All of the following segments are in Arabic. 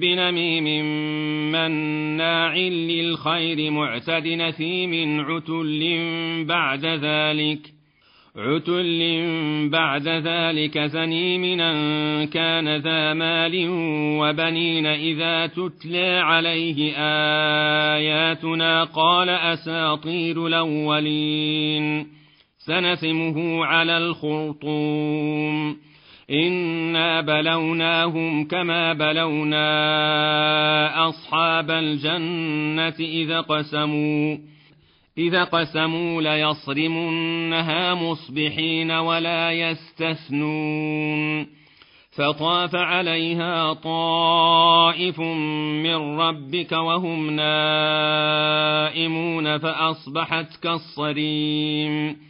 بنميم مناع للخير معتد نثيم عتل بعد ذلك عتل بعد ذلك زنيم أن كان ذا مال وبنين إذا تتلى عليه آياتنا قال أساطير الأولين سنسمه على الخرطوم. إنا بلوناهم كما بلونا أصحاب الجنة إذا قسموا إذا قسموا ليصرمنها مصبحين ولا يستثنون. فطاف عليها طائف من ربك وهم نائمون فأصبحت كالصريم.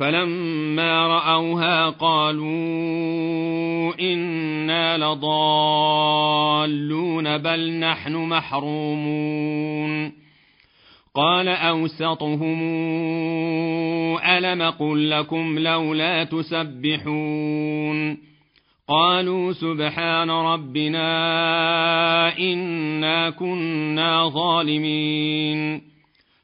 فلما رأوها قالوا إنا لضالون بل نحن محرومون قال أوسطهم ألم قل لكم لولا تسبحون قالوا سبحان ربنا إنا كنا ظالمين